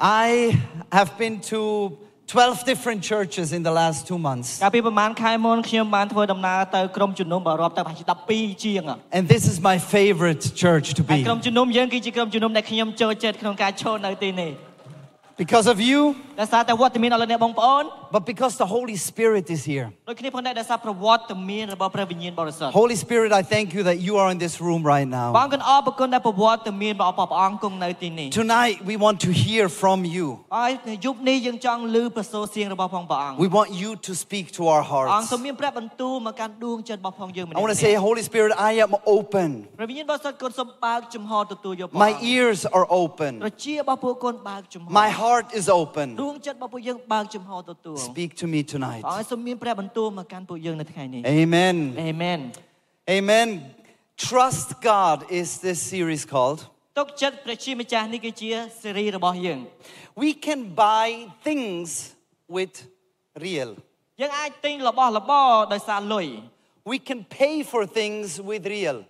I have been to 12 different churches in the last two months. កាលពីប្រហែលខែមុនខ្ញុំបានធ្វើដំណើរទៅក្រុមជំនុំរាប់ទៅប្រហែលជា12ជាង And this is my favorite church to ហើយ be. ក្រុមជំនុំយើងគឺជាក្រុមជំនុំដែលខ្ញុំចូលចិត្តក្នុងការចូលនៅទីនេះ Because of you, ដោយសារតែវត្តមានអស់លោកអ្នកបងប្អូន but because the Holy Spirit is here. ដូចគ្នាផងដែរដោយសារប្រវត្តិមានរបស់ព្រះវិញ្ញាណបរិសុទ្ធ Holy Spirit, I thank you that you are in this room right បង now. កនអរគុណដែលប្រវត្តិមានរបស់ព្រះអង្គគង់នៅទីនេះ Tonight, we want to hear from you. ហើយនៅយប់នេះយើងចង់ឮប្រសូរសៀងរបស់ផងព្រះអង្គ We want you to speak to our ព្រះអង្គ hearts. សូមមានព្រះបន្ទូលមកកាន់ដួងចិត្តរបស់ផងយើងម្ I នាក់ want to ៗ say, Holy Spirit, I am open. ព្រះវិញ្ញាណបរិសុទ្ធគុណសូមបើកចំហទទួលយកព្រះ My អង្គ ears are ត្រ open. ជារបស់ពួកកូនបើកចំហ My heart is open. ដួ Speak to me tonight. Amen. Amen. Amen. Trust God is this series called We can buy things with riel. We can pay for things with riel.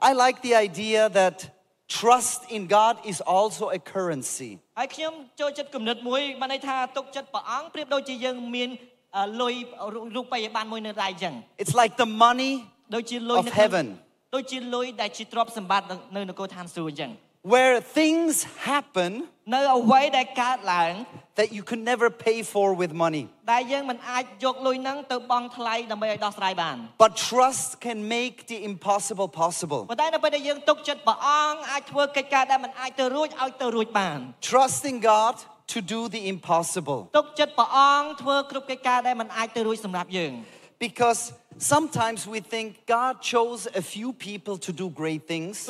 I like the idea that trust in God is also a currency. ហើយខ្ញុំចូលចិត្តគំនិតមួយបានន័យថាទុកចិត្តព្រះអង្គប្រៀបដូចជាយើងមានអឺលុយរូបិយប័ណ្ណមួយនៅដៃអញ្ចឹង It's like the money ដូចជាលុយ of នៅក្នុង heaven ដូចជាលុយដែលជាទ្រព្យសម្បត្តិនៅនគរឋានសួគ៌អញ្ចឹង where things happen that you can never pay for with money. But trust can make the impossible possible. Trusting God to do the impossible. Because Sometimes we think God chose a few people to do great things.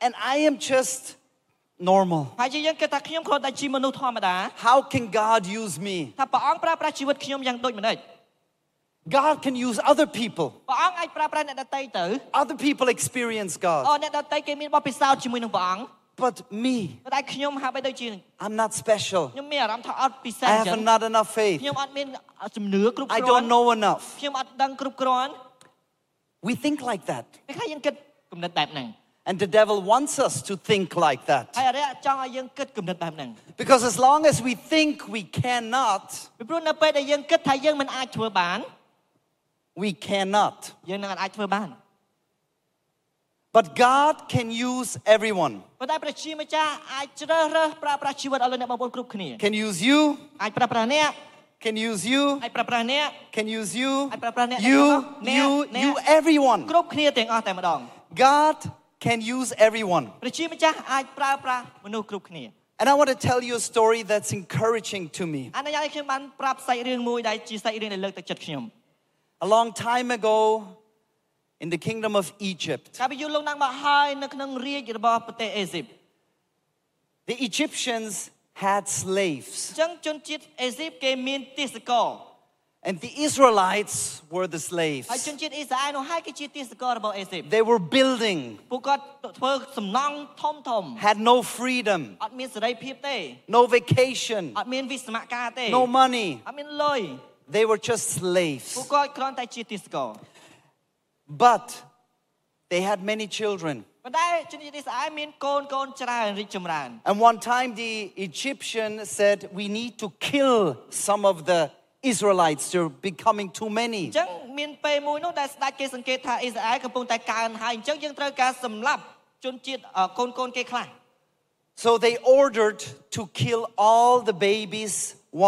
And I am just normal. How can God use me? God can use other people. Other people experience God but me. I'm not special. I have not enough faith. I don't know enough. We think like that. And the devil wants us to think like that. Because as long as we think we cannot, we cannot. But God can use everyone. Can use you. Can use you. Can use you. You, you, you, everyone. God can use everyone. And I want to tell you a story that's encouraging to me. A long time ago, in the kingdom of Egypt. The Egyptians had slaves. And the Israelites were the slaves. They were building, had no freedom, no vacation, no money. They were just slaves. But they had many children. ប៉ុន្តែជនជាតិអ៊ីស្រាអែលមានកូនកូនច្រើនរីកចម្រើន And one time the Egyptian said, We need to kill some of the Israelites. They're becoming too អ many. ញ្ចឹងមានពេលមួយនោះដែលស្ដេចគេសង្កេតថាអ៊ីស្រាអែលកំពុងតែកើនហើយអញ្ចឹងយើងត្រូវការសម្លាប់ជនជាតិអឺកូនកូនគេខ្លះ So they ordered to kill all the babies,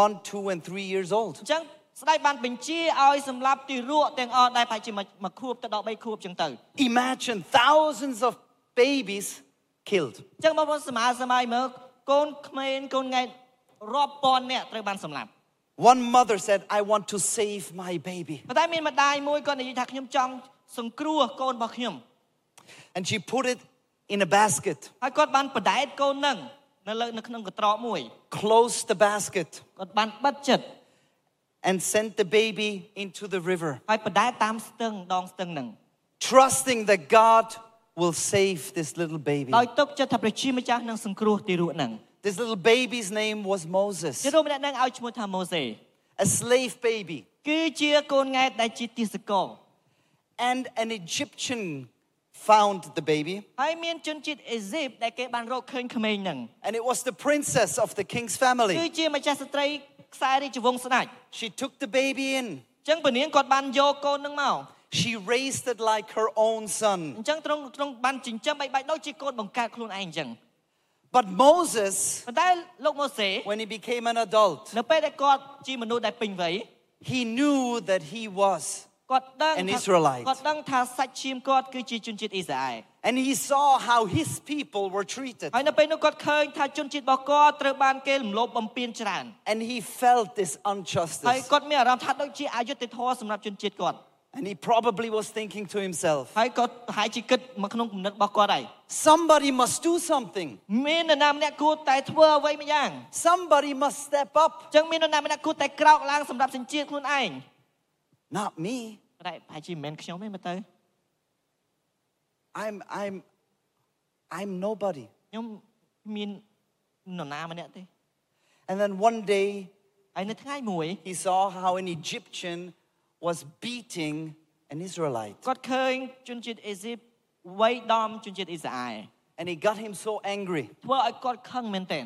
one, two, and three years old. អញ្ចឹង ស្ដេចបានបញ្ជាឲ្យសម្លាប់ទីរក់ទាំងអស់ដែលប្រហែលជាមួយមួយខួបទៅដល់3ខួបអញ្ចឹងទៅ Imagine thousands of babies killed. អញ្ចឹងបងប្អូនសម័យសម័យមើលកូនក្មេងកូនង៉ែតរាប់ពាន់នាក់ត្រូវបានសម្លាប់ One mother said, I want to save my baby. ប៉ុន្តែមានម្ដាយមួយគាត់និយាយថាខ្ញុំចង់សង្គ្រោះកូនរបស់ខ្ញុំ And she put it in a basket, ហើយគាត់បានបដែតកូននឹងនៅលើនៅក្នុងកត្រកមួយ closed the basket, គាត់បានបិទចិត្ត and sent the baby into the river, trusting that God will save this little baby. This little baby's name was Moses, a slave baby. And an Egyptian found the baby, ហើយមានជនជាតិអេស៊ីបដែលគេបានរកឃើញក្មេងហ្នឹង and it was the princess of the king's family. គឺជាម្ចាស់ស្ត្រីខ្សែរាជវង្សស្ដេច She took the baby in. អញ្ចឹងពនាងគាត់បានយកកូនហ្នឹងមក She raised it like her own son. អញ្ចឹងទ្រង់ទ្រង់បានចិញ្ចឹមបីបាច់ដូចជាកូនបង្កើតខ្លួនឯងអញ្ចឹង But Moses, ប៉ុន្តែលោកម៉ូសេ when he became an adult, នៅពេលដែលគាត់ជាមនុស្សដែលពេញវ័យ he knew that he was. គាត់ដឹង An ថា Israelite. គាត់ដឹងថាសាច់ឈាមគាត់គឺជាជនជាតិអ៊ីស្រាអែល And he saw how his people were treated. ហើយនៅពេលនោះគាត់ឃើញថាជនជាតិរបស់គាត់ត្រូវបានគេរំលោភបំពានច្រើន And he felt this ហើយ injustice. គាត់មានអារម្មណ៍ថាដូចជាអយុត្តិធម៌សម្រាប់ជនជាតិគាត់ And he probably was thinking to himself, ហើយគាត់ប្រហែលជាគិតមកក្នុងគំនិតរបស់គាត់ហើយ somebody must do something. មាននរណាម្នាក់គួរតែធ្វើអ្វីម្យ៉ាង Somebody must step up. អញ្ចឹងមាននរណាម្នាក់គួរតែក្រោកឡើងសម្រាប់សញ្ជាតិខ្លួនឯង Not me. តែប្រហែលជាមិនមែនខ្ញុំទេមើលទៅ I'm I'm I'm nobody. ខ្ញុំមាននរណាម្នាក់ទេ And then one day ហើយនៅថ្ងៃមួយ he saw how an Egyptian was beating an Israelite. គាត់ឃើញជនជាតិអេស៊ីបវាយដំជនជាតិអ៊ីស្រាអែល And he got him so angry. ធ្វើឲ្យគាត់ខឹងមែនទែន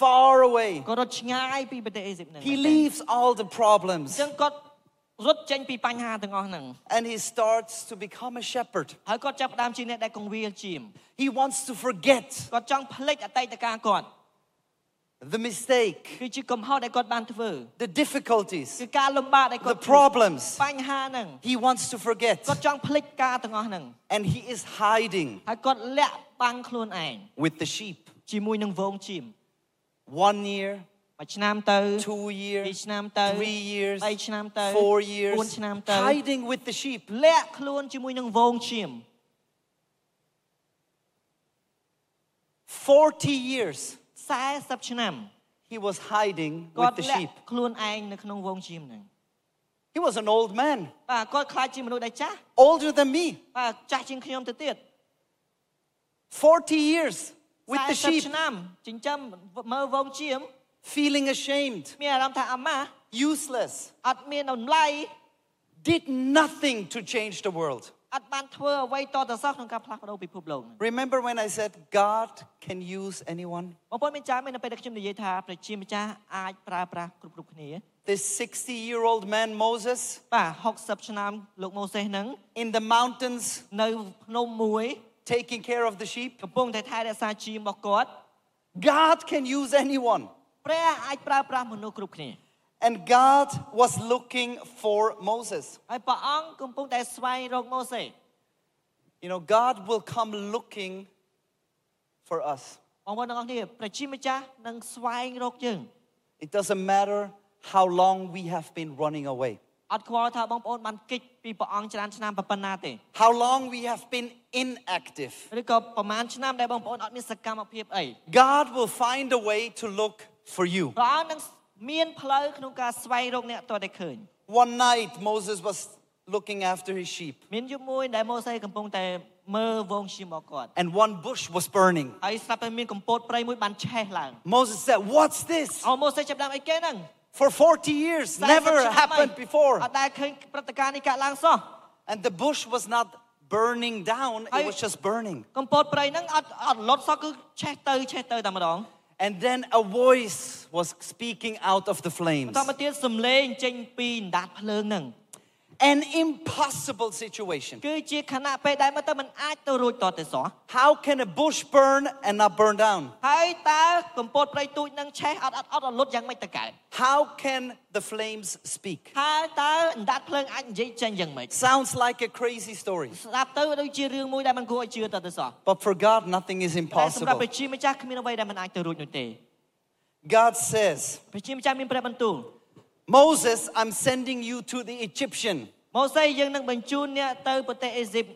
far away. គាត់រត់ឆ្ងាយពីប្រទេសអេស៊ីបហ្នឹង He មែនទែន leaves all the អ problems ញ្ចឹងគាត់រត់ចេញពីបញ្ហាទាំងអស់ហ្នឹង and he starts to become a shepherd. ហើយគាត់ចាប់ផ្ដើមជាអ្នកដែលកងវាលជៀម He wants to forget គាត់ចង់ភ្លេចអតីតកាលគាត់ the mistake, គឺជាកំហុសដែលគាត់បានធ្វើ the difficulties, គឺការលំបាកដែលគាត់ the problems. បញ្ហាហ្នឹង He wants to forget. គាត់ចង់ភ្លេចការទាំងអស់ហ្នឹង And he is hiding ហើយគាត់លាក់បាំងខ្លួនឯង with the sheep. ជាមួយនឹងវងជៀម One year, មួយឆ្នាំទៅ two ពីរ years, ឆ្នាំទៅ three years, បីឆ្នាំទៅ four 4 years, ឆ្នាំទៅ hiding with the sheep. លាក់ខ្លួនជាមួយនឹងវងជៀម 40 years 40ឆ្នាំ he was hiding គា with ត់ the លាក់ sheep. ខ្លួនឯងនៅក្នុងវងជៀមហ្នឹង He was an old man, បាទគាត់ខ្លាចជាមនុស្សដែលចាស់ older than me. បាទចាស់ជាងខ្ញុំទៅទៀត 40 years with the 40 sheep, ឆ្នាំចិញ្ចឹមមើលវងជៀម feeling ashamed, មានអារម្មណ៍ថាអាម៉ាស់ useless, អត់មានតម្លៃ did nothing to change the world. អត់បានធ្វើអ្វីតទៅសោះក្នុងការផ្លាស់ប្ដូរពិភពលោកហ្នឹង Remember when I said God can use anyone? បងប្អូនមានចាំទេនៅពេលដែលខ្ញុំនិយាយថាព្រះជាម្ចាស់អាចប្រើប្រាស់គ្រប់គ្រប់គ្នា This 60 year old man, Moses, បាទ60ឆ្នាំលោកម៉ូសេសហ្នឹង in the mountains នៅភ្នំមួយ taking care of the sheep. កំពុងតែថែរក្សាជៀមរបស់គាត់ God can use anyone. ព្រះអាចប្រើប្រាស់មនុស្សគ្រប់គ្នា And God was looking for Moses. ហើយព្រះអង្គកំពុងតែស្វែងរកម៉ូសេ You know, God will come looking for us. បងប្អូនទាំងអស់គ្នាព្រះជាម្ចាស់នឹងស្វែងរកយើង It doesn't matter how long we have been running away, អត់ខ្វល់ថាបងប្អូនបានគេចពីព្រះអង្គច្រើនឆ្នាំប៉ុណ្ណាទេ how long we have been inactive. ឬក៏ប្រហែលឆ្នាំដែលបងប្អូនអត់មានសកម្មភាពអី God will find a way to look for you. ព្រះអង្គនឹងមានផ្លូវក្នុងការស្វែងរកអ្នកតតែឃើញ One night, Moses was looking after his sheep, មានយប់មួយដែលម៉ូសេកំពុងតែមើលវងឈាមរបស់គាត់ and one bush was burning. ហើយស្រាប់តែមានកម្ពតព្រៃមួយបានឆេះឡើង Moses said, What's this? អោម៉ូសេចាប់ផ្ដើមអីគេហ្នឹង For 40 years, never 40ឆ្នាំ happened ហើយ before. អត់ដែលឃើញព្រឹត្តិការណ៍នេះកើតឡើងសោះ And the bush was not burning down, it Ay- was just burning. កម្ពតព្រៃហ្នឹងអត់អត់លត់សោះគឺឆេះទៅឆេះទៅតែម្ដង And then a voice was speaking out of the flames. បន្តមកទៀតសំឡេងចេញពីអណ្ដាតភ្លើងហ្នឹង an impossible situation. How can a bush burn and not burn down? How can the flames speak? Sounds like a crazy story. But for God, nothing is impossible. God says, Moses, I'm sending you to the Egyptian. ម៉ូសេយើងនឹងបញ្ជូនអ្នកទៅប្រទេសអេស៊ីប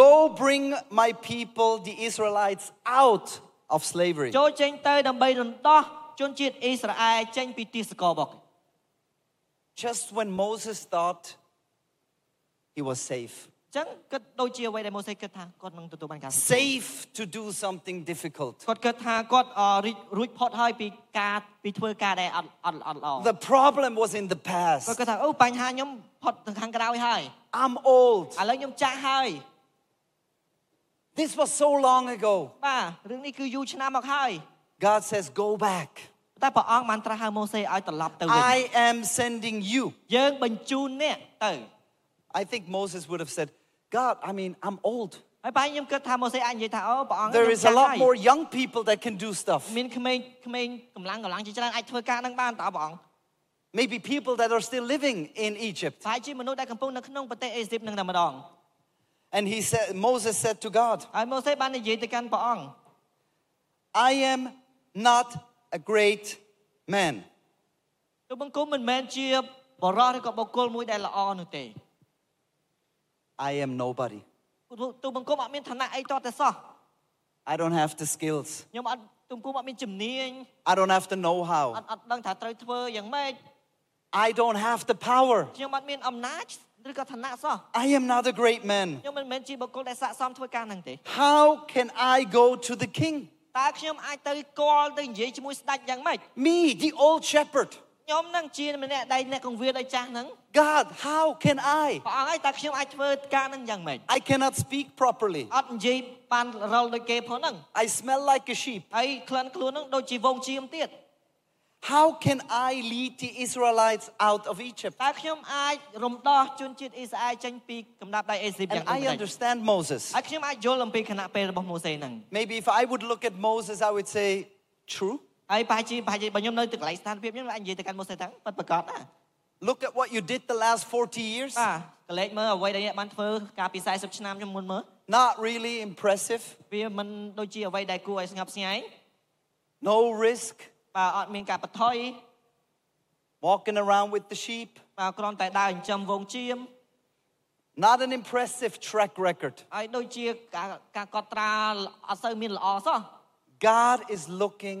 Go bring my people, the Israelites, out of slavery. ចូលចេញទៅដើម្បីរំដោះជនជាតិអ៊ីស្រាអែលចេញពីទីសកលរបស់គេ Just when Moses thought he was safe, អញ្ ចឹងគិតដូចជាអ្វីដែលម៉ូសេគិតថាគាត់នឹងទទួលបានការសុខ safe to do something difficult. គាត់គិតថាគាត់អឺរីករួចផុតហើយពីការពីធ្វើការដែលអត់អត់អត់ល្អ The problem was in the គាត់ past. គិតថាអូបញ្ហាខ្ញុំផុតទៅខាងក្រោយហើយ I'm old. ឥឡូវខ្ញុំចាស់ហើយ This was so long ago. បាទរឿងនេះគឺយូរឆ្នាំមកហើយ God says, Go back. តែព្រះអង្គបានត្រាស់ហៅម៉ូសេឲ្យត្រឡប់ទៅវិញ I am sending you. យើងបញ្ជូនអ្នកទៅ I think Moses would have said, God, I mean, I'm old. There is a lot more young people that can do stuff. Maybe people that are still living in Egypt. And he said, Moses said to God, I am not a great man. I am nobody. ទូបង្គំអត់មានឋានៈអីតតែសោះ I don't have the skills. ខ្ញុំអត់ទូបង្គំអត់មានជំនាញ I don't have the know អ how. ត់អត់ដឹងថាត្រូវធ្វើយ៉ាងម៉េច I don't have the power. ខ្ញុំអត់មានអំណាចឬក៏ឋានៈសោះ I am not a great man. ខ្ញុំមិនមែនជាបុគ្គលដែលស័ក្តិសមធ្វើការហ្នឹងទេ How can I go to the king? តើខ្ញុំអាចទៅគាល់ទៅនិយាយជាមួយស្ដេចយ៉ាងម៉េច Me, the old shepherd. ខ្ញុំនឹងជាម្នាក់ដែលអ្នកកង្វៀដោយចាស់ហ្នឹង God, how can I? ព្រះអង្គហើយតើខ្ញុំអាចធ្វើការហ្នឹងយ៉ាងម៉េច I cannot speak properly. អត់និយាយបានរលដូចគេផងហ្នឹង I smell like a sheep. ហើយក្លិនខ្លួនហ្នឹងដូចជាវងជៀមទៀត How can I lead the Israelites out of Egypt? តើខ្ញុំអាចរំដោះជនជាតិអ៊ីស្រាអែលចេញពីកំណាប់ដៃអេស៊ីបយ៉ាង And ដូ I ចម្តេច understand Moses. ហើយខ្ញុំអាចយល់អំពីគណៈពេលរបស់ម៉ូសេហ្នឹង Maybe if I would look at Moses, I would say, True. ហើយប្រហែលជាប្រហែលជាបើខ្ញុំនៅទីកន្លែងស្ថានភាពខ្ញុំអាចនិយាយទៅកាន់ម៉ូសេថាប៉ិតប្រកបណា Look at what you did the last 40 years. បាទកលេចមើលអ្វីដែលអ្នកបានធ្វើកាលពី40ឆ្នាំខ្ញុំមុនមើល Not really impressive. វាមិនដូចជាអ្វីដែលគួរឲ្យស្ងប់ស្ងាយ No risk. បាទអត់មានការបន្ថយ Walking around with the sheep. បាទគ្រាន់តែដើរចិញ្ចឹមវងជៀម Not an impressive track record. ហើយដូចជាការការកត់ត្រាអត់សូវមានល្អសោះ God is looking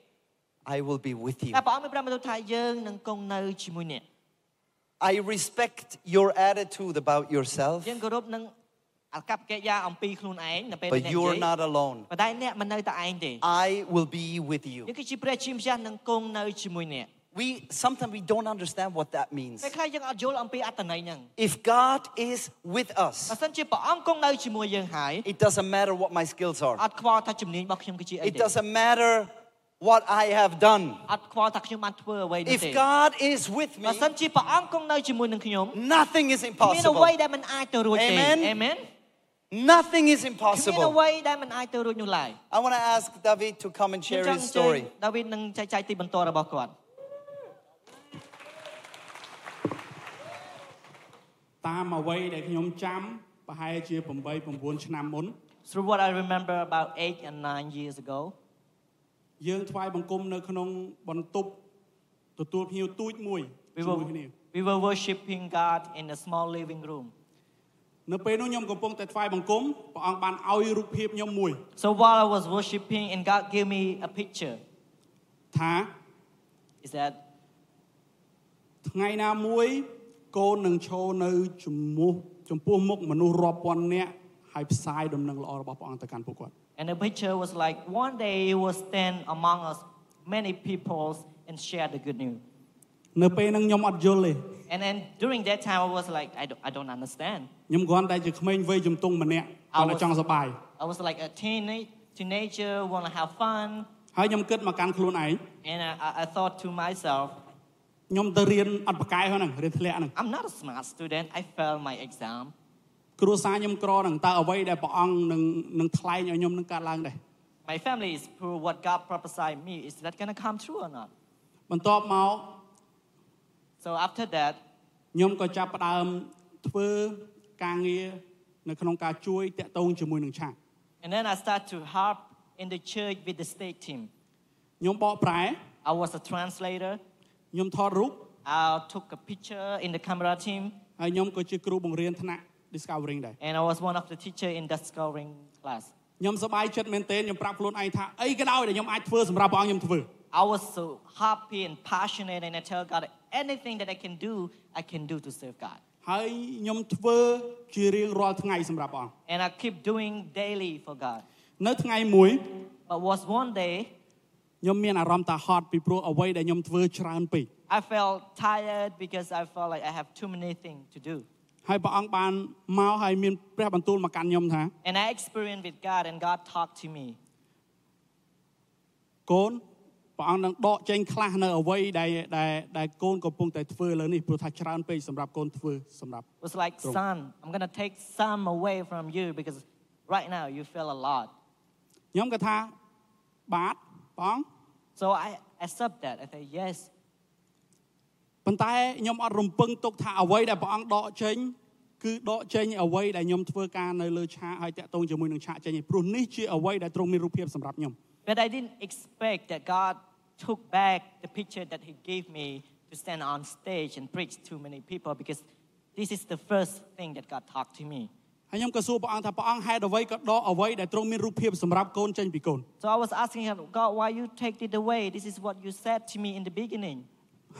I will be with you. តែព្រះអង្គមានប្រាប់មកថាយើងនឹងគង់នៅជាមួយអ្នក I respect your attitude about yourself, យើងគោរពនឹងអកប្បកិរិយាអំពីខ្លួនឯងនៅពេលដែល but អ្នកនិ you're យាយ not alone. ប៉ុន្តែអ្នកមិននៅតែឯងទេ I will be with you. យើងគឺជាព្រះជាម្ចាស់នឹងគង់នៅជាមួយអ្នក We sometimes we don't understand what that means. ពេលខ្លះយើងអត់យល់អំពីអត្ថន័យហ្នឹង If God is with us, បើសិនជាព្រះអង្គគង់នៅជាមួយយើងហើយ it doesn't matter what my skills are. អត់ខ្វល់ថាជំនាញរបស់ខ្ញុំគឺជាអី It ទេ doesn't matter what I have done. អត់ខ្វល់ថាខ្ញុំបានធ្វើអ្វីនោះទេ If God is with បើសិន me, ជាព្រះអង្គគង់នៅជាមួយនឹងខ្ញុំ nothing is គ្មានអ្វី impossible. ដែលមិនអាចទៅរួចទេ Amen. អេមែន Nothing is គ្មានអ្ impossible. វីដែលមិនអាចទៅរួចនោះឡើយ I want to ask David to come and ខ្ញុំ share ចង់ his អញ្ជើញ story. ដាវីតនឹងចែកចាយទីបន្ទាល់របស់គាត់ តាមអ្វីដែលខ្ញុំចាំប្រហែលជា8 9ឆ្នាំមុន Through what I remember about 8 and 9 years ago យើងថ្វាយបង្គំនៅក្នុងបន្ទប់ទទួលភ្ញៀវទូចមួយ we ជាមួយ were គ្នា we were worshiping God in a small living room នៅពេលនោះខ្ញុំកំពុងតែថ្វាយបង្គំព្រះអង្គបានឲ្យរូបភាពខ្ញុំមួយ So while I was worshiping and God gave me a picture ថា is that ថ្ងៃណាមួយកូននឹងឈរនៅចំពោះចំពោះមុខមនុស្សរាប់ពាន់នាក់ហើយផ្សាយដំណឹងល្អរបស់ព្រះអង្គទៅកាន់ពួកគាត់ and the picture was like one day he will stand among us many people and share the good news នៅពេលហ្នឹងខ្ញុំអត់យល់ទេ and then during that time I was like I don't, I don't understand ខ្ញុំគ្រាន់តែជាក្មេងវ័យជំទង់ម្នាក់គាត់តែចង់សប្បាយ I was like a teenage, teenager want to have fun ហើយខ្ញុំគិតមកកាន់ខ្លួនឯង and I, I- I thought to myself ខ្ញុំទៅរៀនអត់ប្រកែកហ្នឹងរៀនធ្លាក់ហ្នឹង I'm not a smart student I failed my exam គ្រួសារខ្ញុំក្រហ្នឹងតើអ្វីដែលព្រះអង្គនឹងនឹងថ្លែងឲ្យខ្ញុំនឹងកើតឡើងដែរ My family is poor. What God prophesied me is that going to come true or not? បន្ទាប់មក So after that, ខ្ញុំក៏ចាប់ផ្ដើមធ្វើការងារនៅក្នុងការជួយតាក់ទងជាមួយនឹងឆាក and then I start to help in the church with the state team. ខ្ញុំបកប្រែ I was a translator. ខ្ញុំថតរូប I took a picture in the camera team, ហើយខ្ញុំក៏ជាគ្រូបង្រៀនថ្នាក់ discovering ដែរ and I was one of the teacher in discovering class. ខ្ញុំសប្បាយចិត្តមែនទែនខ្ញុំប្រាប់ខ្លួនឯងថាអីក៏ដោយដែលខ្ញុំអាចធ្វើសម្រាប់ព្រះអង្គខ្ញុំធ្វើ I was so happy and passionate, and I tell God anything that I can do, I can do to serve God. ហើយខ្ញុំធ្វើជារៀងរាល់ថ្ងៃសម្រាប់ព្រះអង្គ And I keep doing daily for God. នៅថ្ងៃមួយ But was one day ខ្ញុំមានអារម្មណ៍ថាហត់ពីព្រោះអ្វីដែលខ្ញុំធ្វើច្រើនពេក I felt tired because I felt like I have too many things to do. ហើយព្រះអង្គបានមកហើយមានព្រះបន្ទូលមកកាន់ខ្ញុំថា And I experienced with God, and God talked to me. កូនព្រះអង្គនឹងដកចេញខ្លះនៅអ្វីដែលដែលដែលកូនកំពុងតែធ្វើលើនេះព្រោះថាច្រើនពេកសម្រាប់កូនធ្វើសម្រាប់ It was like, True. son, I'm going to take some away from you because right now you feel a lot. ខ្ញុំក៏ថាបាទព្រះអង្គ So I accept that. I say, yes. ប៉ុន្តែខ្ញុំអត់រំពឹងទុកថាអ្វីដែលព្រះអង្គដកចេញគឺដកចេញអ្វីដែលខ្ញុំធ្វើការនៅលើឆាកហើយតាក់ទងជាមួយនឹងឆាកចេញឯងព្រោះនេះជាអ្វីដែលទ្រង់មានរូបភាពសម្រាប់ខ្ញុំ But I didn't expect that God took back the picture that He gave me to stand on stage and preach to many people because this is the first thing that God talked to me. ហើយខ្ញុំក៏សួរព្រះអង្គថាព្រះអង្គហេតុអ្វីក៏ដកអ្វីដែលទ្រង់មានរូបភាពសម្រាប់កូនចេញពីកូន So I was asking him, God, why you take it away? This is what you said to me in the beginning.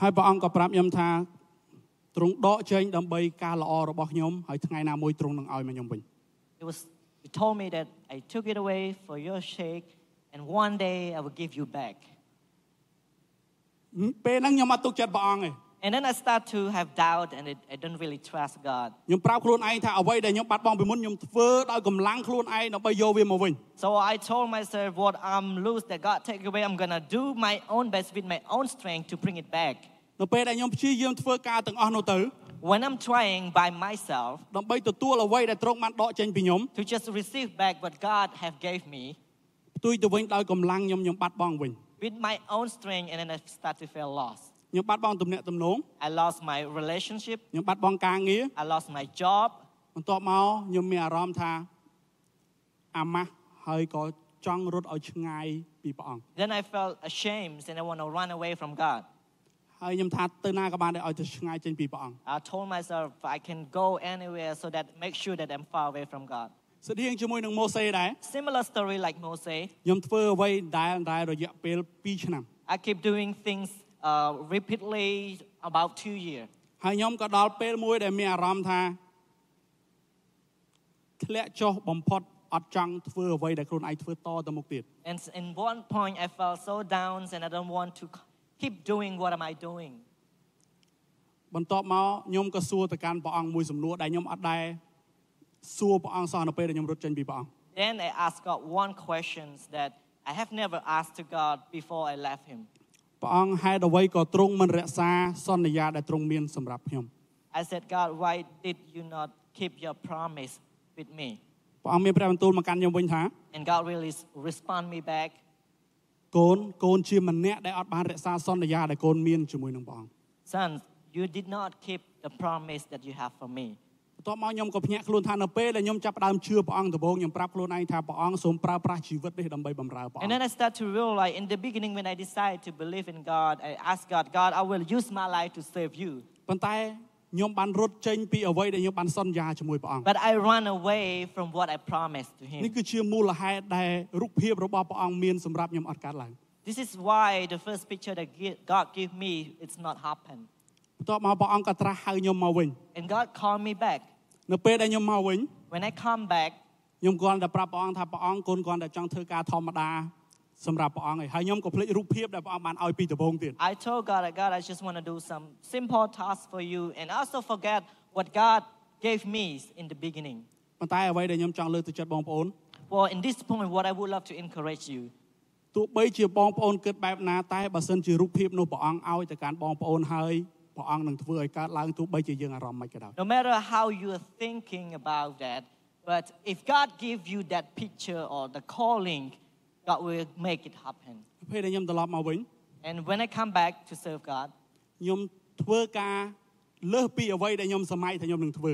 ហើយព្រះអង្គក៏ប្រាប់ខ្ញុំថាទ្រង់ដកចេញដើម្បីការល្អរបស់ខ្ញុំហើយថ្ងៃណាមួយទ្រង់នឹងឲ្យមកខ្ញុំវិញ It was He told me that I took it away for your sake, and one day I will give you back. ពេលហ្នឹងខ្ញុំអត់ទុកចិត្តព្រះអង្គទេ And then I start to have doubt, and it, I don't really trust God. ខ្ញុំប្រាប់ខ្លួនឯងថាអ្វីដែលខ្ញុំបាត់បង់ពីមុនខ្ញុំធ្វើដោយកម្លាំងខ្លួនឯងដើម្បីយកវាមកវិញ So I told myself, what I'm loose that God take away, I'm gonna do my own best with my own strength to bring it back. នៅពេលដែលខ្ញុំព្យាយាមធ្វើការទាំងអស់នោះទៅ When I'm trying by myself ដើម្បីទទួលអ្វីដែលទ្រង់បានដកចេញពីខ្ញុំ to just receive back what God have gave me ផ្ទុយទៅវិញដោយកម្លាំងខ្ញុំខ្ញុំបាត់បង់វិញ with my own strength, and then I start to feel lost. ខ្ញុំបាត់បង់ទំនាក់ទំនង I lost my relationship. ខ្ញុំបាត់បង់ការងារ I lost my job. បន្ទាប់មកខ្ញុំមានអារម្មណ៍ថាអាម៉ាស់ហើយក៏ចង់រត់ឲ្យឆ្ងាយពីព្រះអង្គ Then I felt ashamed and I want to run away from God. ហើយខ្ញុំថាទៅណាក៏បានដែរឲ្យទៅឆ្ងាយចេញពីព្រះអង្គ I told myself I can go anywhere so that make sure that I'm far away from God. ស្តៀងជាមួយនឹងម៉ូសេដែរ Similar story like Moses. ខ្ញុំធ្វើអ្វីដែលដែលរយៈពេល2ឆ្នាំ I keep doing things uh, repeatedly about two years. ហើយខ្ញុំក៏ដល់ពេលមួយដែលមានអារម្មណ៍ថាធ្លាក់ចុះបំផុតអត់ចង់ធ្វើអ្វីដែលខ្លួនឯងធ្វើតទៅមុខទៀត And in one point I felt so down and I don't want to keep doing what am I doing. បន្ទាប់មកខ្ញុំក៏សួរទៅកាន់ព្រះអង្គមួយសំណួរដែលខ្ញុំអត់ដែរសួរព្រះអង្គសោះនៅពេលដែលខ្ញុំរត់ចេញពីព្រះអង្គ Then I asked God one question that I have never asked to God before I left Him. ព្រះអង្គហេតុអ្វីក៏ទ្រង់មិនរក្សាសន្យាដែលទ្រង់មានសម្រាប់ខ្ញុំ I said, God, why did you not keep your promise with me? ព្រះអង្គមានព្រះបន្ទូលមកកាន់ខ្ញុំវិញថា And God really s- respond me back. កូនកូនជាម្នាក់ដែលអត់បានរក្សាសន្យាដែលកូនមានជាមួយនឹងព្រះអង្គ Son, you did not keep the promise that you have for me. បន្ទាប់មកខ្ញុំក៏ភ្ញាក់ខ្លួនថានៅពេលដែលខ្ញុំចាប់ផ្ដើមជឿព្រះអង្គដំបូងខ្ញុំប្រាប់ខ្លួនឯងថាព្រះអង្គសូមប្រើប្រាស់ជីវិតនេះដើម្បីបម្រើព្រះអ And ង្គ then I start to realize in the beginning when I decided to believe in God, I asked God, God, I will use my life to serve you. ប៉ុន្តែខ្ញុំបានរត់ចេញពីអ្វីដែលខ្ញុំបានសន្យាជាមួយព្រះអង្គ But I run away from what I promised to នេះ Him. គឺជាមូលហេតុដែលរូបភាពរបស់ព្រះអង្គមានសម្រាប់ខ្ញុំអត់កើតឡើង This is why the first picture that gi- God gave me, it's not happened. បន្ទាប់មកព្រះអង្គក៏ត្រាស់ហៅខ្ញុំមកវិញ And God called me back. នៅពេលដែលខ្ញុំមកវិញ When I come back, ខ្ញុំគ្រាន់តែប្រាប់ព្រះអង្គថាព្រះអង្គកូនគ្រាន់តែចង់ធ្វើការធម្មតាសម្រាប់ព្រះអង្គឯងហើយខ្ញុំក៏ភ្លេចរូបភាពដែលព្រះអង្គបានឲ្យពីដំបូងទៀត I told God, God, I just want to do some simple tasks for you and also forget what God gave me in the beginning. ប៉ុន្តែអ្វីដែលខ្ញុំចង់លើកទឹកចិត្តបងប្អូន Well, in this point, what I would love to encourage you ទោះបីជាបងប្អូនគិតបែបណាតែបើសិនជារូបភាពនោះព្រះអង្គឲ្យទៅកាន់បងប្អូនហើយ ព្រះអង្គនឹងធ្វើឲ្យកើតឡើងទោះបីជាយើងអារម្មណ៍មិនក៏ដោយ No matter how you're thinking about that, but if God give you that picture or the calling, God will make it happen. ពេលដែលខ្ញុំត្រឡប់មកវិញ And when I come back to serve God, ខ្ញុំធ្វើការលើសពីអ្វីដែលខ្ញុំសម័យថាខ្ញុំនឹងធ្វើ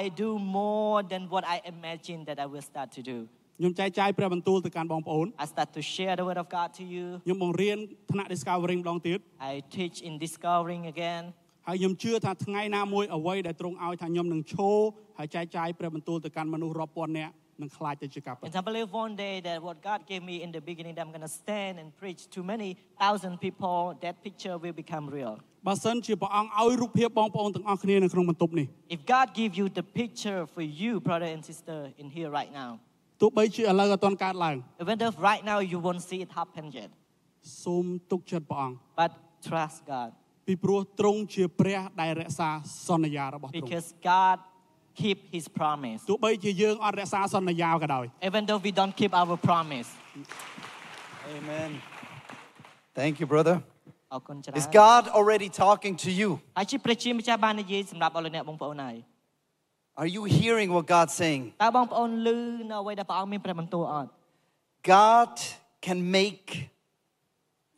I do more than what I imagined that I will start to do. ខ្ញុំចែកចាយព្រះបន្ទូលទៅកាន់បងប្អូន I start to share the word of God to you. ខ្ញុំបង្រៀនថ្នាក់ discovery ម្ដងទៀត I teach in discovering again. ហើយខ្ញុំជឿថាថ្ងៃណាមួយអ្វីដែលទ្រង់ឲ្យថាខ្ញុំនឹងឈរហើយចែកចាយព្រះបន្ទូលទៅកាន់មនុស្សរាប់ពាន់នាក់នឹងខ្លាចទៅជាការពិត And I believe one day that what God gave me in the beginning, that I'm going to stand and preach to many thousand people, that picture will become real. បើសិនជាព្រះអង្គឲ្យរូបភាពបងប្អូនទាំងអស់គ្នានៅក្នុងបន្ទប់នេះ If God give you the picture for you, brother and sister, in here right now, ទោះបីជាឥឡូវអត់ទាន់កើតឡើង even though right now you won't see it happen yet, សូមទុកចិត្តព្រះអង្គ but trust God ពីព្រោះទ្រង់ជាព្រះដែលរក្សាសន្យារបស់ទ្រង់ because God keep His promise. ទោះបីជាយើងអត់រក្សាសន្យាក៏ដោយ Even though we don't keep our promise. Amen. Thank you, brother. អរគុណច្រើន Is God already talking to you? ហើយជាព្រះជាម្ចាស់បាននិយាយសម្រាប់អស់លោកអ្នកបងប្អូនហើយ Are you hearing what God's saying? តើបងប្អូនឮនៅអ្វីដែលព្រះអង្គមានព្រះបន្ទូលអត់ God can make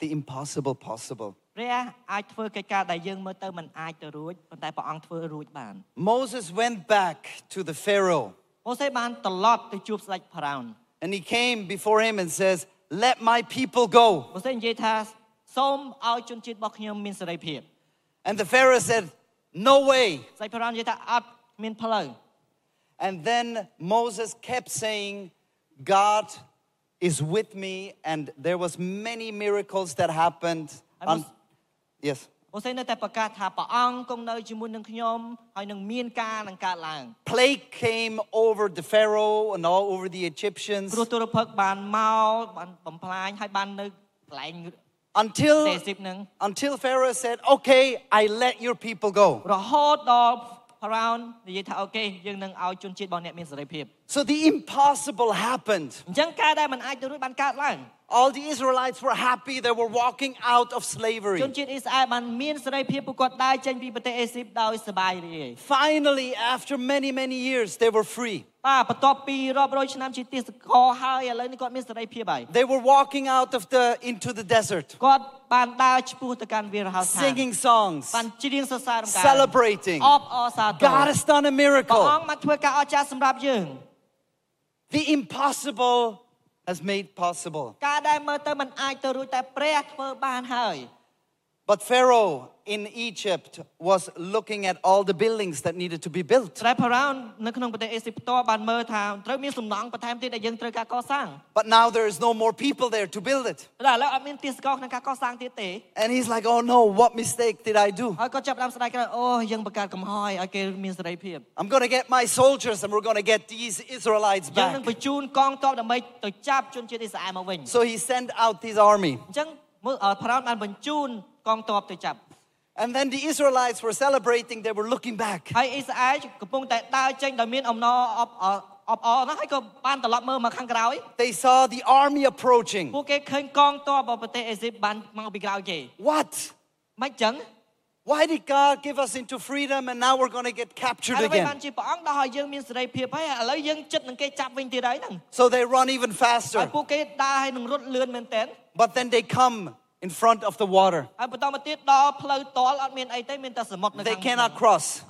the impossible possible. ព្រះអាចធ្វើកិច្ចការដែលយើងមើលទៅមិនអាចទៅរួចប៉ុន្តែព្រះអង្គធ្វើរួចបាន Moses went back to the Pharaoh ម៉ូសេបានត្រឡប់ទៅជួបស្ដេចផារ៉ោន and he came before him and says, Let my people go. ម៉ូសេនិយាយថាសូមឲ្យជនជាតិរបស់ខ្ញុំមានសេរីភាព And the Pharaoh said, No way. ស្ដេចផារ៉ោននិយាយថាអត់ មានផ្លូវ And then Moses kept saying, God is with me, and there was many miracles that happened. I on- must- yes. ម៉ូសេនៅតែប្រកាសថាព្រះអង្គគង់នៅជាមួយនឹងខ្ញុំហើយនឹងមានការនឹងកើតឡើង Plague came over the Pharaoh and all over the Egyptians គ្រោះទុរភិក្សបានមកបានបំផ្លាញហើយបាននៅកន្លែង until ទេស៊ីបនឹង until Pharaoh said, "Okay, I let your people go." រហូតដល់ ផារ៉ោននិយាយថាអូខេយើងនឹងឲ្យជនជាតិរបស់អ្នកមានសេរីភាព So the impossible happened. អញ្ចឹងការដែលមិនអាចទៅរួចបានកើតឡើង All the Israelites were happy they were walking out of slavery. ជនជាតិអ៊ីស្រាអែលបានមានសេរីភាពពួកគាត់ដើរចេញពីប្រទេសអេស៊ីបដោយសប្បាយរីករាយ Finally, after many, many years, they were free. បាទបន្ទាប់ពីរាប់រយឆ្នាំជាទេសកលហើយឥឡូវនេះគាត់មានសេរីភាពហើយ They were walking out of the into the desert, គាត់បានដើរឆ្ពោះទៅកាន់វីរហោស្ថាន singing songs, បានច្រៀងសរសើររំកាយ celebrating. អបអរសាទរ God has done a ព្រះ miracle. អង្គបានធ្វើការអស្ចារ្យសម្រាប់យើង The impossible has made possible. ការដែលមើលទៅមិនអាចទៅរួចតែព្រះធ្វើបានហើយ But Pharaoh in Egypt was looking at all the buildings that needed to be built. តែផារ៉ោននៅក្នុងប្រទេសអេស៊ីបផ្ទាល់បានមើលថាត្រូវមានសំណង់បន្ថែមទៀតដែលយើងត្រូវការកសាង But now there is no more people there to build it. តែឥឡូវអត់មានទេសកលក្នុងការកសាងទៀតទេ And he's like, oh no, what mistake did I do? ហើយគាត់ចាប់ផ្ដើមស្ដាយក្រោយអូយើងបង្កើតកំហុសឲ្យគេមានសេរីភាព I'm going to get my soldiers and we're going to get these Israelites យើងនឹង back. បញ្ជូនកងទ័ពដើម្បីទៅចាប់ជនជាតិអ៊ីស្រាអែលមកវិញ So he sent out his army. អញ្ចឹងមើលអឺផារ៉ោនបានបញ្ជូន កងទ័ពទៅចាប់ And then the Israelites were celebrating, they were looking back. ហើយអ៊ីស្រាអែលកំពុងតែដើរចេញដោយមានអំណរអបអរអបអរណាស់ហើយក៏បានត្រឡប់មើលមកខាងក្រោយ They saw the army approaching. ពួកគេឃើញកងទ័ពរបស់ប្រទេសអេស៊ីបបានមកពីក្រោយគេ What? មិនចឹង Why did God give us into freedom and now we're going to get captured ហើយបាន again? ជាព្រះអង្គដោះឲ្យយើងមានសេរីភាពហើយឥឡូវយើងចិត្តនឹងគេចាប់វិញទៀតហើយហ្នឹង So they run even ហើយ faster. ពួកគេដើរហើយនឹងរត់លឿនមែនទែន But then they come in front of the water. They cannot cross.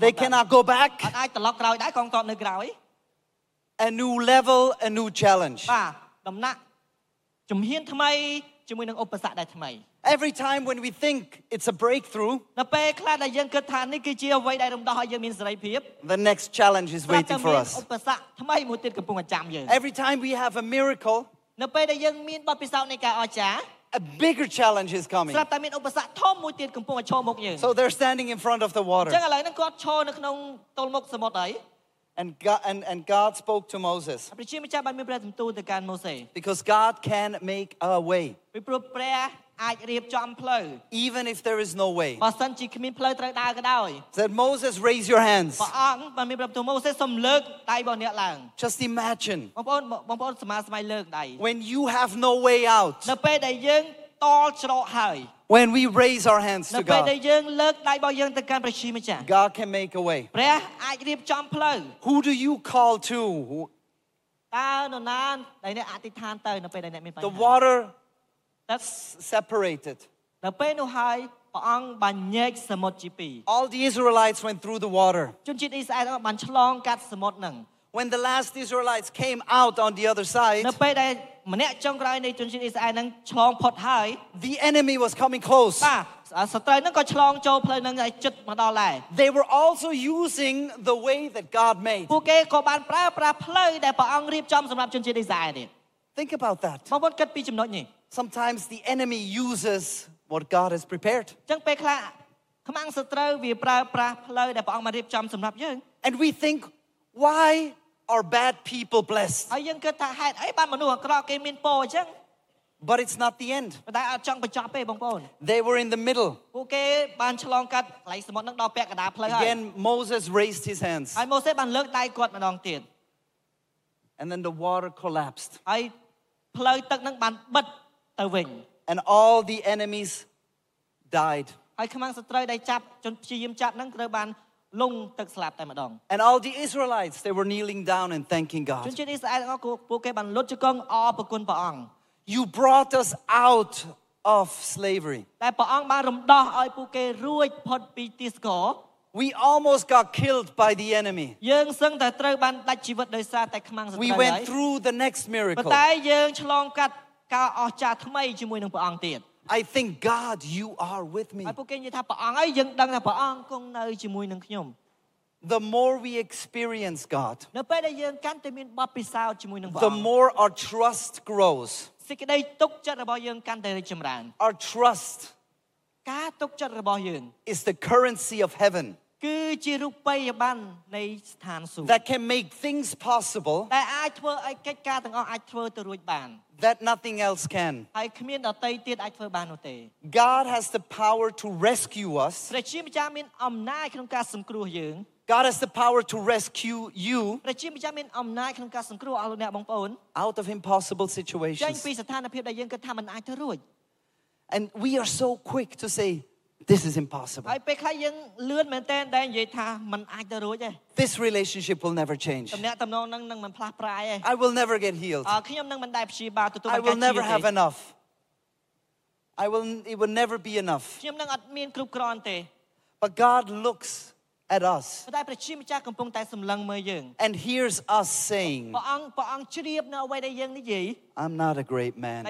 They cannot go back. A new level, a new challenge. Every time when we think it's a breakthrough, the next challenge is waiting for us. Every time we have a miracle, នៅពេលដែលយើងមានបទពិសោធន៍នៃការអស្ចារ្យ a bigger challenge is coming. ស្រាប់តែមានឧបសគ្គធំមួយទៀតកំពុងតែឈរមុខយើង So they're standing in front of the អញ្ចឹង water. ឥឡូវហ្នឹងគាត់ឈរនៅក្នុងទល់មុខសមុទ្រហើយ And God, and, and God spoke to Moses ព្រះជាម្ចាស់បានមានព្រះបន្ទូលទៅកាន់ម៉ូសេ because God can make a way, ពីព្រោះព្រះ អាចរៀបចំផ្លូវ even if there is no way. បើសិនជាគ្មានផ្លូវត្រូវដើរក៏ដោយ Said Moses, raise your hands. ព្រះអង្គបានមានព្រះបន្ទូលម៉ូសេសូមលើកដៃរបស់អ្នកឡើង Just imagine បងប្អូនបងប្អូនសមាស្ម័យលើកដៃ when you have no way out នៅពេលដែលយើងត តល់ច្រកហើយ When we raise our hands នៅ to ពេលដែល God, យើងលើកដៃរបស់យើងទៅកាន់ព្រះជាម្ចាស់ God can make a way. ព្រះអាចរៀបចំផ្លូវ Who do you call to? តើនរណាដែលអ្នកអធិដ្ឋានទៅនៅពេលដែលអ្នកមានបញ្ The ហា water ទឹក s- separated. នៅពេលនោះហើយព្រះអង្គបានញែកសមុទ្រជាពីរ All the Israelites went through the water. ជនជាតិអ៊ីស្រាអែលបានឆ្លងកាត់សមុទ្រហ្នឹង When the last Israelites came out on the other side, នៅពេលដែលម្នាក់ចុងក្រោយនៃជនជាតិអ៊ីស្រាអែលហ្នឹងឆ្លងផុតហើយ the enemy was coming close. បាទសត្រូវហ្នឹងក៏ឆ្លងចូលផ្លូវហ្នឹងឲ្យជិតមកដល់ដែរ They were also using the way that God made. ពួកគេក៏បានប្រើប្រាស់ផ្លូវដែលព្រះអង្គរៀបចំសម្រាប់ជនជាតិអ៊ីស្រាអែលនេះ Think about that. បងប្អូនគិតពីចំណុចនេះ Sometimes the enemy uses what God has prepared. អញ្ចឹងពេលខ្លះខ្មាំងសត្រូវវាប្រើប្រាស់ផ្លូវដែលព្រះអង្គបានរៀបចំសម្រាប់យើង And we think, why are bad people blessed? ហើយយើងគិតថាហេតុអីបានមនុស្សអាក្រក់គេមានពរអញ្ចឹង But it's not the end. ប៉ុន្តែអត់ចង់បញ្ចប់ទេបងប្អូន They were in the middle. ពួកគេបានឆ្លងកាត់កន្លែងសមុទ្រហ្នឹងដល់ពាក់កណ្ដាលផ្លូវហើយ Again, Moses raised his hands, ហើយម៉ូសេបានលើកដៃគាត់ម្ដងទៀត and then the water collapsed, ហើយផ្លូវ ទឹកហ្នឹងបានបិទទៅវិញ and all the enemies died. ហើយខ្មាំងសត្រូវដែលចាប់ជនព្យាយាមចាប់ហ្នឹងត្រូវបានលង់ទឹកស្លាប់តែម្ដង And all the Israelites, they were kneeling down and thanking ជន God. ជាតិអ៊ីស្រាអែលទាំងអស់គឺពួកគេបានលុតជង្គង់អរប្រគុណព្រះអង្គ You brought us out of slavery. តែព្រះអង្គបានរំដោះឲ្យពួកគេរួចផុតពីទីស្ករ We almost got killed by the enemy. យើងសឹងតែត្រូវបានដាច់ជីវិតដោយសារតែខ្មាំងសត្រូវ We ហើយ went through the next ប៉ុ miracle. ន្តែយើងឆ្លងកាត់ ការអស្ចារ្យថ្មីជាមួយនឹងព្រះអង្គទៀត I think, God, you are with me. ហើយពួកគេនិយាយថាព្រះអង្គហើយយើងដឹងថាព្រះអង្គគង់នៅជាមួយនឹងខ្ញុំ The more we experience God, នៅពេលដែលយើងកាន់តែមានបទពិសោធន៍ជាមួយនឹងព្រះ the អង្គ more our trust grows. សេចក្តីទុកចិត្តរបស់យើងកាន់តែរីកចម្រើន Our trust ការទុកចិត្តរបស់យើង is the currency of heaven គឺជារូបិយប័ណ្ណនៃស្ថានសួគ៌ that can make things possible ដែលអាចធ្វើឲ្យកិច្ចការទាំងអស់អាចធ្វើទៅរួចបាន that nothing else can. ហើយគ្មានដតីទៀតអាចធ្វើបាននោះទេ God has the power to rescue us. ព្រះជាម្ចាស់មានអំណាចក្នុងការសង្គ្រោះយើង God has the power to rescue you ព្រះជាម្ចាស់មានអំណាចក្នុងការសង្គ្រោះអស់លោកអ្នកបងប្អូន out of impossible ចេញ situations. ពីស្ថានភាពដែលយើងគិតថាมันអាចទៅរួច And we are so quick to say, this is impossible. This relationship will never change. I will never get healed. I will never have enough. I will, it will never be enough. But God looks at us and hears us saying, I'm not a great man.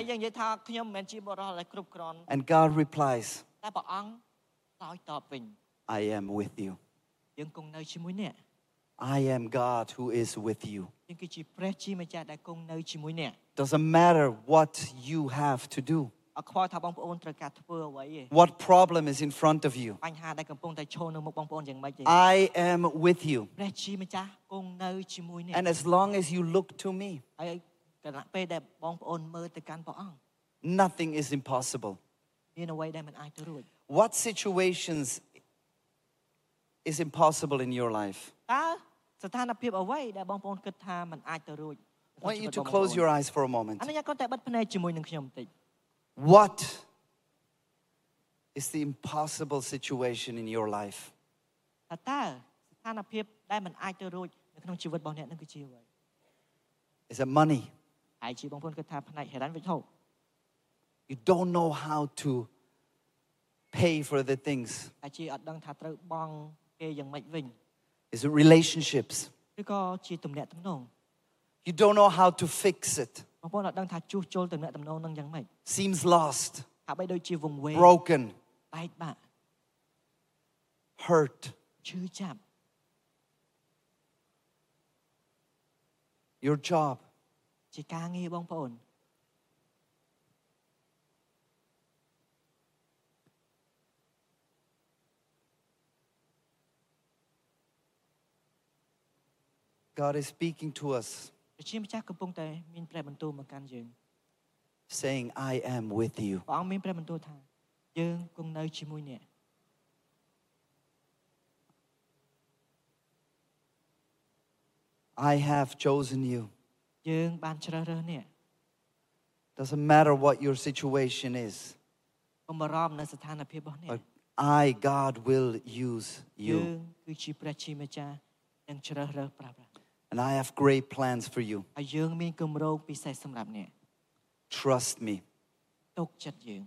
And God replies, តែព្រះអង្គឆ្លើយតបវិញ I am with you. យើងគង់នៅជាមួយអ្នក I am God who is with you. យើងគឺជាព្រះជាម្ចាស់ដែលគង់នៅជាមួយអ្នក Doesn't matter what you have to do, អត់ខ្វល់ថាបងប្អូនត្រូវការធ្វើអ្វីទេ what problem is in front of you. បញ្ហាដែលកំពុងតែឈរនៅមុខបងប្អូនយ៉ាងម៉េចទេ I am with you. ព្រះជាម្ចាស់គង់នៅជាមួយអ្នក And as long as you look to me, ហើយកណពេលដែលបងប្អូនមើលទៅកាន់ព្រះអង្គ nothing is impossible. in a way ដែលមិនអាចទៅរួច What situations is impossible in your life? តើស្ថានភាពអ្វីដែលបងប្អូនគិតថាមិនអាចទៅរួច Want you to close your eyes for a moment. What is the impossible situation in your life? តើតើស្ថានភាពដែលមិនអាចទៅរួចនៅក្នុងជីវិតរបស់អ្នកនឹងគឺជាអ្វី? Is it money? ហើយជាបងប្អូនគិតថាផ្នែកហិរញ្ញវិទ្យា You don't know how to pay for the things. ហើយជាអត់ដឹងថាត្រូវបង់គេយ៉ាងម៉េចវិញ Is it relationships? ឬក៏ជាទំនាក់ទំនង You don't know how to fix it. បងប្អូនអត់ដឹងថាជួសជុលទំនាក់ទំនងនឹងយ៉ាងម៉េច Seems lost, ហាក់បីដូចជាវង្វេង broken, បែកបាក់ hurt. ឈឺចាប់ Your job, ជាការងារបងប្អូន God is speaking to us, ព្រះជាម្ចាស់កំពុងតែមានព្រះបន្ទូលមកកាន់យើង saying, I am with you. ព្រះអង្គមានព្រះបន្ទូលថាយើងគង់នៅជាមួយអ្នក I have chosen you. យើងបានជ្រើសរើសអ្នក Doesn't matter what your situation is. កុំបារម្ភនៅស្ថានភាពរបស់អ្នក but I, God, will use យើ you. ងគឺជាព្រះជាម្ចាស់នឹងជ្រើសរើសប្រើប្រាស់ And I have great plans for you. ហើយយើងមានគម្រោងពិសេសសម្រាប់អ្នក Trust me. ទុកចិត្តយើង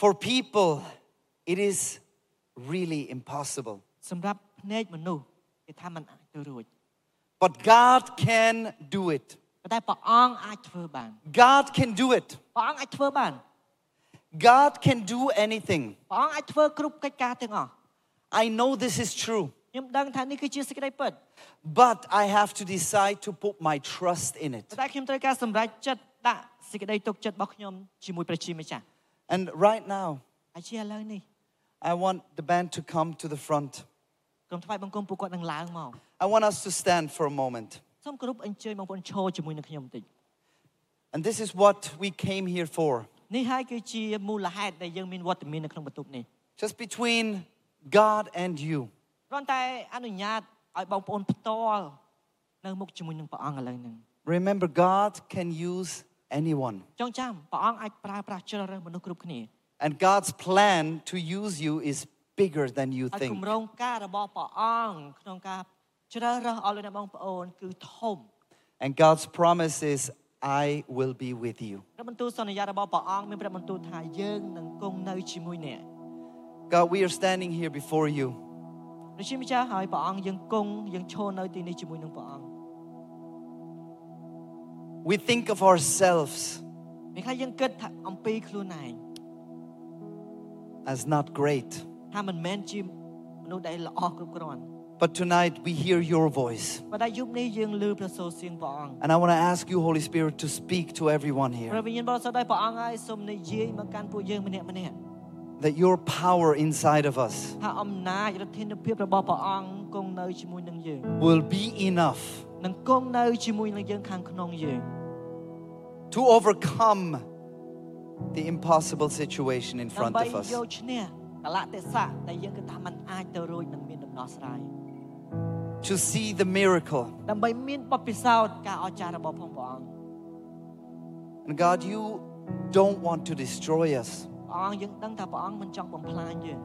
For people, it is really impossible. សម្រាប់ភ្នែកមនុស្សគេថាมันអាចទៅរួច But God can do it. ប៉ុន្តែព្រះអង្គអាចធ្វើបាន God can do it. ព្រះអង្គអាចធ្វើបាន God can do anything. ព្រះអង្គអាចធ្វើគ្រប់កិច្ចការទាំងអស់ I know this is true, ខ្ញុំដឹងថានេះគឺជាសេចក្តីពិត but I have to decide to put my trust in it. ប៉ុន្តែខ្ញុំត្រូវការសម្រេចចិត្តដាក់សេចក្តីទុកចិត្តរបស់ខ្ញុំជាមួយព្រះជាម្ចាស់ And right now, ហើយជាឥឡូវនេះ I want the band to come to the front. ក្រុមថ្វាយបង្គំពួកគាត់នឹងឡើងមក I want us to stand for a moment. សូមគោរពអញ្ជើញបងប្អូនឈរជាមួយនឹងខ្ញុំបន្តិច And this is what we came here for. នេះហើយគឺជាមូលហេតុដែលយើងមានវត្តមាននៅក្នុងបន្ទប់នេះ Just between God and you. គ្រាន់តែអនុញ្ញាតឲ្យបងប្អូនផ្ទាល់នៅមុខជាមួយនឹងព្រះអង្គឥឡូវហ្នឹង Remember, God can use anyone. ចងចាំព្រះអង្គអាចប្រើប្រាស់ជ្រើសរើសមនុស្សគ្រប់គ្នា And God's plan to use you is bigger than you ហើយ think. គម្រោងការរបស់ព្រះអង្គក្នុងការជ្រើសរើសឲ្យលោកអ្នកបងប្អូនគឺធំ And God's promise is, I will be with you. ព្រះបន្ទូលសន្យារបស់ព្រះអង្គមានព្រះបន្ទូលថាយើងនឹងគង់នៅជាមួយអ្នក God, we are standing here before you. ព្រះជាម្ចាស់ហើយព្រះអង្គយើងគង់យើងឈរនៅទីនេះជាមួយនឹងព្រះអង្គ We think of ourselves ពេលខ្លះយើងគិតថាអំពីខ្លួនឯង as not great. ថាមិនមែនជាមនុស្សដែលល្អគ្រប់គ្រាន់ But tonight we hear your voice. ប៉ុន្តែយប់នេះយើងឮព្រះសូរសៀងព្រះអង្គ And I want to ask you, Holy Spirit, to speak to everyone ព្រះ here. that your power inside of us will be enough to overcome the impossible situation in front of us. To see the miracle. And God, you don't want to destroy us. ព្រះអង្គយើងដឹងថាព្រះអង្គមិនចង់បំផ្លាញយើង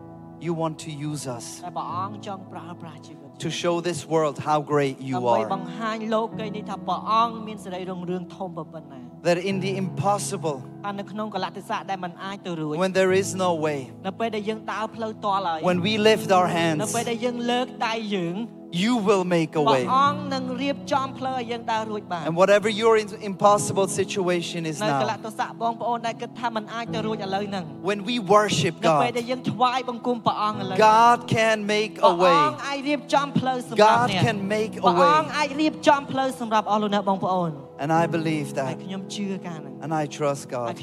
You want to use us តែព្រះអង្គចង់ប្រើប្រាស់ជីវិត to show this world how great you ដើម្បី are. បង្ហាញលោកីនេះថាព្រះអង្គមានសេរីរុងរឿងធំប៉ុណ្ណា That in the impossible, ថានៅក្នុងកលៈទេសៈដែលมันអាចទៅរួច when there is no way, នៅពេលដែលយើងដើរផ្លូវតល់ហើយ when we lift our នៅ hands, ពេលដែលយើងលើកដៃយើង you will make a way. And whatever your impossible situation is now, when we worship God, God can make a way. God can make a way. And I believe that. And I trust God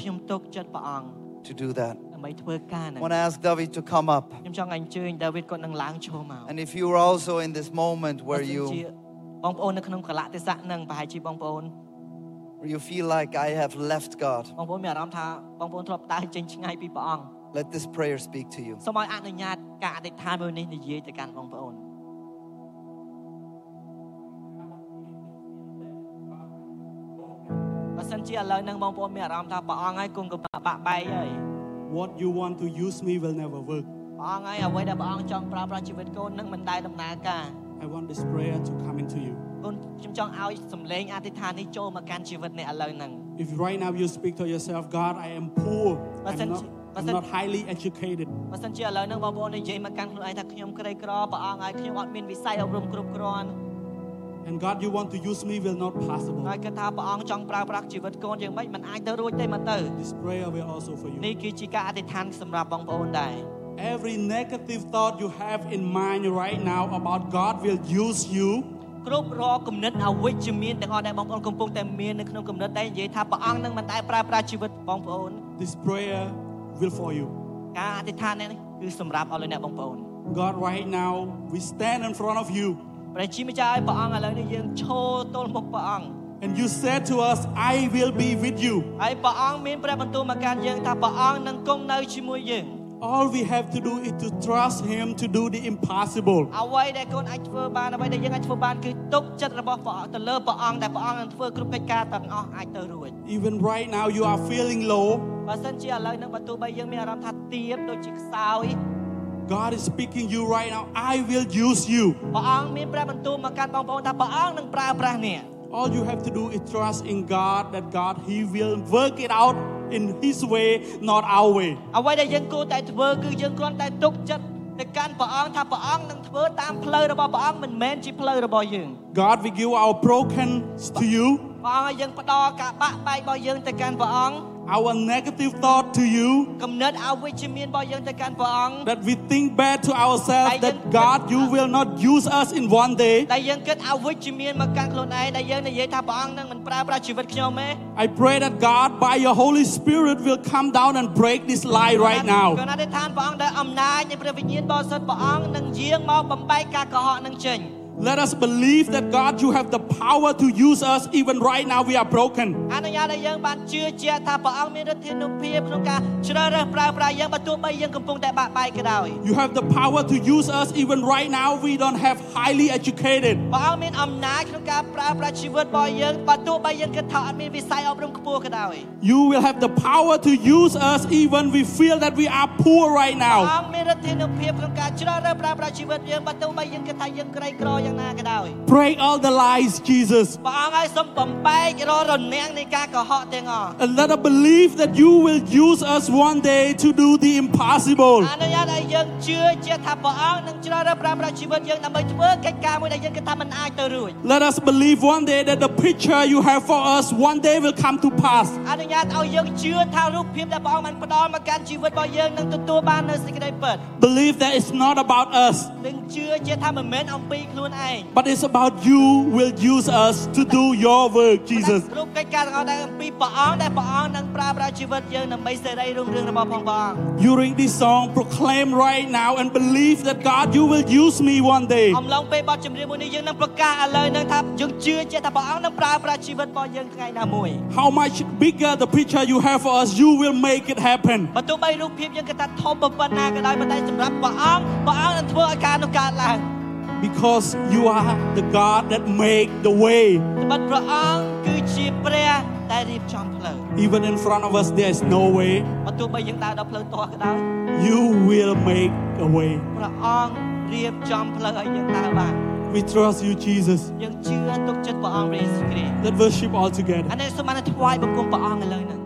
to do that. ដើម្បីធ្វើការហ្នឹង I want to ask David to come up. ខ្ញុំចង់ឲ្យអញ្ជើញដាវីតគាត់នឹងឡើងឈរមក And if you are also in this moment where បើសិនជា you បងប្អូននៅក្នុងកលៈទេសៈហ្នឹងប្រហែលជាបងប្អូន where you feel like I have left God, បងប្អូនមានអារម្មណ៍ថាបងប្អូនធ្លាប់ដើរចេញឆ្ងាយពីព្រះអង្គ let this prayer speak to you. សូមឲ្យអនុញ្ញាតការអធិដ្ឋានមួយនេះនិយាយទៅកាន់បងប្អូនបើសិនជាឥឡូវហ្នឹងបងប្អូនមានអារម្មណ៍ថាព្រះអង្គហើយគង់កំបាក់បាក់បែកហើយ What you want to use me will never work. ព្រះអង្គហើយអ្វីដែលព្រះអង្គចង់ប្រើប្រាស់ជីវិតកូននឹងមិនដែលដំណើរការ I want this prayer to come into you. កូនខ្ញុំចង់ឲ្យសម្លេងអធិដ្ឋាននេះចូលមកកាន់ជីវិតអ្នកឥឡូវហ្នឹង If right now you speak to yourself, God, I am poor. I'm Pastor- not, I'm Pastor- not highly educated. បើសិនជាឥឡូវហ្នឹងបងប្អូននិយាយមកកាន់ខ្លួនឯងថាខ្ញុំក្រីក្រព្រះអង្គហើយខ្ញុំអត់មានវិស័យអប់រំគ្រប់គ្រាន់ And God, you want to use me will not possible. ហើយគាត់ថាព្រះអង្គចង់ប្រើប្រាស់ជីវិតកូនយ៉ាងម៉េចมันអាចទៅរួចទេមកទៅ This prayer will also for you. នេះគឺជាការអធិដ្ឋានសម្រាប់បងប្អូនដែរ Every negative thought you have in mind right now about God will use you គ្រប់រាល់គំនិតអវិជ្ជមានទាំងអស់ដែលបងប្អូនកំពុងតែមាននៅក្នុងគំនិតដែលនិយាយថាព្រះអង្គនឹងមិនដែលប្រើប្រាស់ជីវិតបងប្អូន This prayer will for you. ការអធិដ្ឋាននេះគឺសម្រាប់ឲ្យលោកអ្នកបងប្អូន God, right now, we stand in front of you ព្រះជាម្ចាស់ឲ្យព្រះអង្គឥឡូវនេះយើងឈរទល់មុខព្រះអង្គ and you said to us, I will be with you. ហើយព្រះអង្គមានព្រះបន្ទូលមកកាន់យើងថាព្រះអង្គនឹងគង់នៅជាមួយយើង All we have to do is to trust Him to do the impossible. អ្វីដែលកូនអាចធ្វើបានអ្វីដែលយើងអាចធ្វើបានគឺទុកចិត្តរបស់ព្រះអង្គទៅលើព្រះអង្គដែលព្រះអង្គនឹងធ្វើគ្រប់កិច្ចការទាំងអស់អាចទៅរួច Even right now, you are feeling low. បើសិនជាឥឡូវហ្នឹងបើទោះបីយើងមានអារម្មណ៍ថាទាបដូចជាខ្សោយ God is speaking you right now. I will use you. ព្រះអង្គមានព្រះបន្ទូលមកកាន់បងប្អូនថាព្រះអង្គនឹងប្រើប្រាស់អ្នក All you have to do is trust in God that God He will work it out in His way, not our way. អ្វីដែលយើងគួរតែធ្វើគឺយើងគ្រាន់តែទុកចិត្តទៅកាន់ព្រះអង្គថាព្រះអង្គនឹងធ្វើតាមផ្លូវរបស់ព្រះអង្គមិនមែនជាផ្លូវរបស់យើង God, we give our broken to you, ព្រះអង្គឲ្យយើងផ្ដល់ការបាក់បែករបស់យើងទៅកាន់ព្រះអង្គ our negative thought to you, គំនិតអវិជ្ជមានរបស់យើងទៅកាន់ព្រះអង្គ that we think bad to ourselves, that God, you will not use us in one day. ដែលយើងគិតអវិជ្ជមានមកកាន់ខ្លួនឯងដែលយើងនិយាយថាព្រះអង្គនឹងមិនប្រើប្រាស់ជីវិតខ្ញុំទេ I pray that God, by your Holy Spirit, will come down and break this lie right គ now. ណៈអធិដ្ឋានព្រះអង្គដែលអំណាចនៃព្រះវិញ្ញាណបរិសុទ្ធព្រះអង្គនឹងយាងមកបំបែកការកុហកនឹងចេញ Let us believe that God, you have the power to use us even right now. We are broken. អនុញ្ញាតឲ្យយើងបានជឿជាក់ថាព្រះអង្គមានឫទ្ធានុភាពក្នុងការជ្រើសរើសប្រើប្រាស់យើងបើទោះបីយើងកំពុងតែបាក់បែកក៏ដោយ You have the power to use us even right now. We don't have highly educated. ព្រះអង្គមានអំណាចក្នុងការប្រើប្រាស់ជីវិតរបស់យើងបើទោះបីយើងគិតថាអត់មានវិស័យអប់រំខ្ពស់ក៏ដោយ You will have the power to use us even we feel that we are poor right ព្រះ now. អង្គមានឫទ្ធានុភាពក្នុងការជ្រើសរើសប្រើប្រាស់ជីវិតយើងបើទោះបីយើងគិតថាយើងក្រីក្រ យ៉ាងណាក៏ដោយ Break all the lies, Jesus. ព្រះអង្គឲ្យសូមបំបែកររនាំងនៃការកុហកទាំងអស់ And let us believe that you will use us one day to do the impossible. អនុញ្ញាតឲ្យយើងជឿជាក់ថាព្រះអង្គនឹងជ្រើសរើសប្រើប្រាស់ជីវិតយើងដើម្បីធ្វើកិច្ចការមួយដែលយើងគិតថាមិនអាចទៅរួច Let us believe one day that the picture you have for us one day will come to pass. អនុញ្ញាតឲ្យយើងជឿថារូបភាពដែលព្រះអង្គបានផ្ដល់មកកាន់ជីវិតរបស់យើងនឹងទទួលបាននូវសេចក្តីពិត Believe that it's not about us, នឹងជឿជាថាមិនមែនអំពីខ្លួន ឯង but it's about you will use us to do your work, Jesus. គ្រប់កិច្ចការទាំងអស់ដែលអំពីព្រះអង្គដែលព្រះអង្គនឹងប្រើប្រាស់ជីវិតយើងដើម្បីសេរីរុងរឿងរបស់ផងព្រះអង្គ During this song, proclaim right now and believe that God, you will use me one day. អំឡុងពេលបទចម្រៀងមួយនេះយើងនឹងប្រកាសឥឡូវនឹងថាយើងជឿជាក់ថាព្រះអង្គនឹងប្រើប្រាស់ជីវិតរបស់យើងថ្ងៃណាមួយ How much bigger the picture you have for us, you will make it happen. បើទោះបីរូបភាពយើងគិតថាធំប៉ុណ្ណាក៏ដោយប៉ុន្តែសម្រាប់ព្រះអង្គព្រះអង្គនឹងធ្វើឲ្យការនោះកើតឡើង Because you are the God that make the way. ត្បិតព្រះអង្គគឺជាព្រះដែលរៀបចំផ្លូវ Even in front of us, there is no way. បើទោះបីយើងដើរដល់ផ្លូវទាស់ក៏ដោយ You will make a way. ព្រះអង្គរៀបចំផ្លូវឲ្យយើងដើរបាន We trust you, Jesus. យើងជឿទុកចិត្តព្រះអង្គព្រះយេស៊ូវគ្រីស្ទ Let's worship all together. អានេះសូមបានថ្វាយបង្គំព្រះអង្គឥឡូវហ្នឹង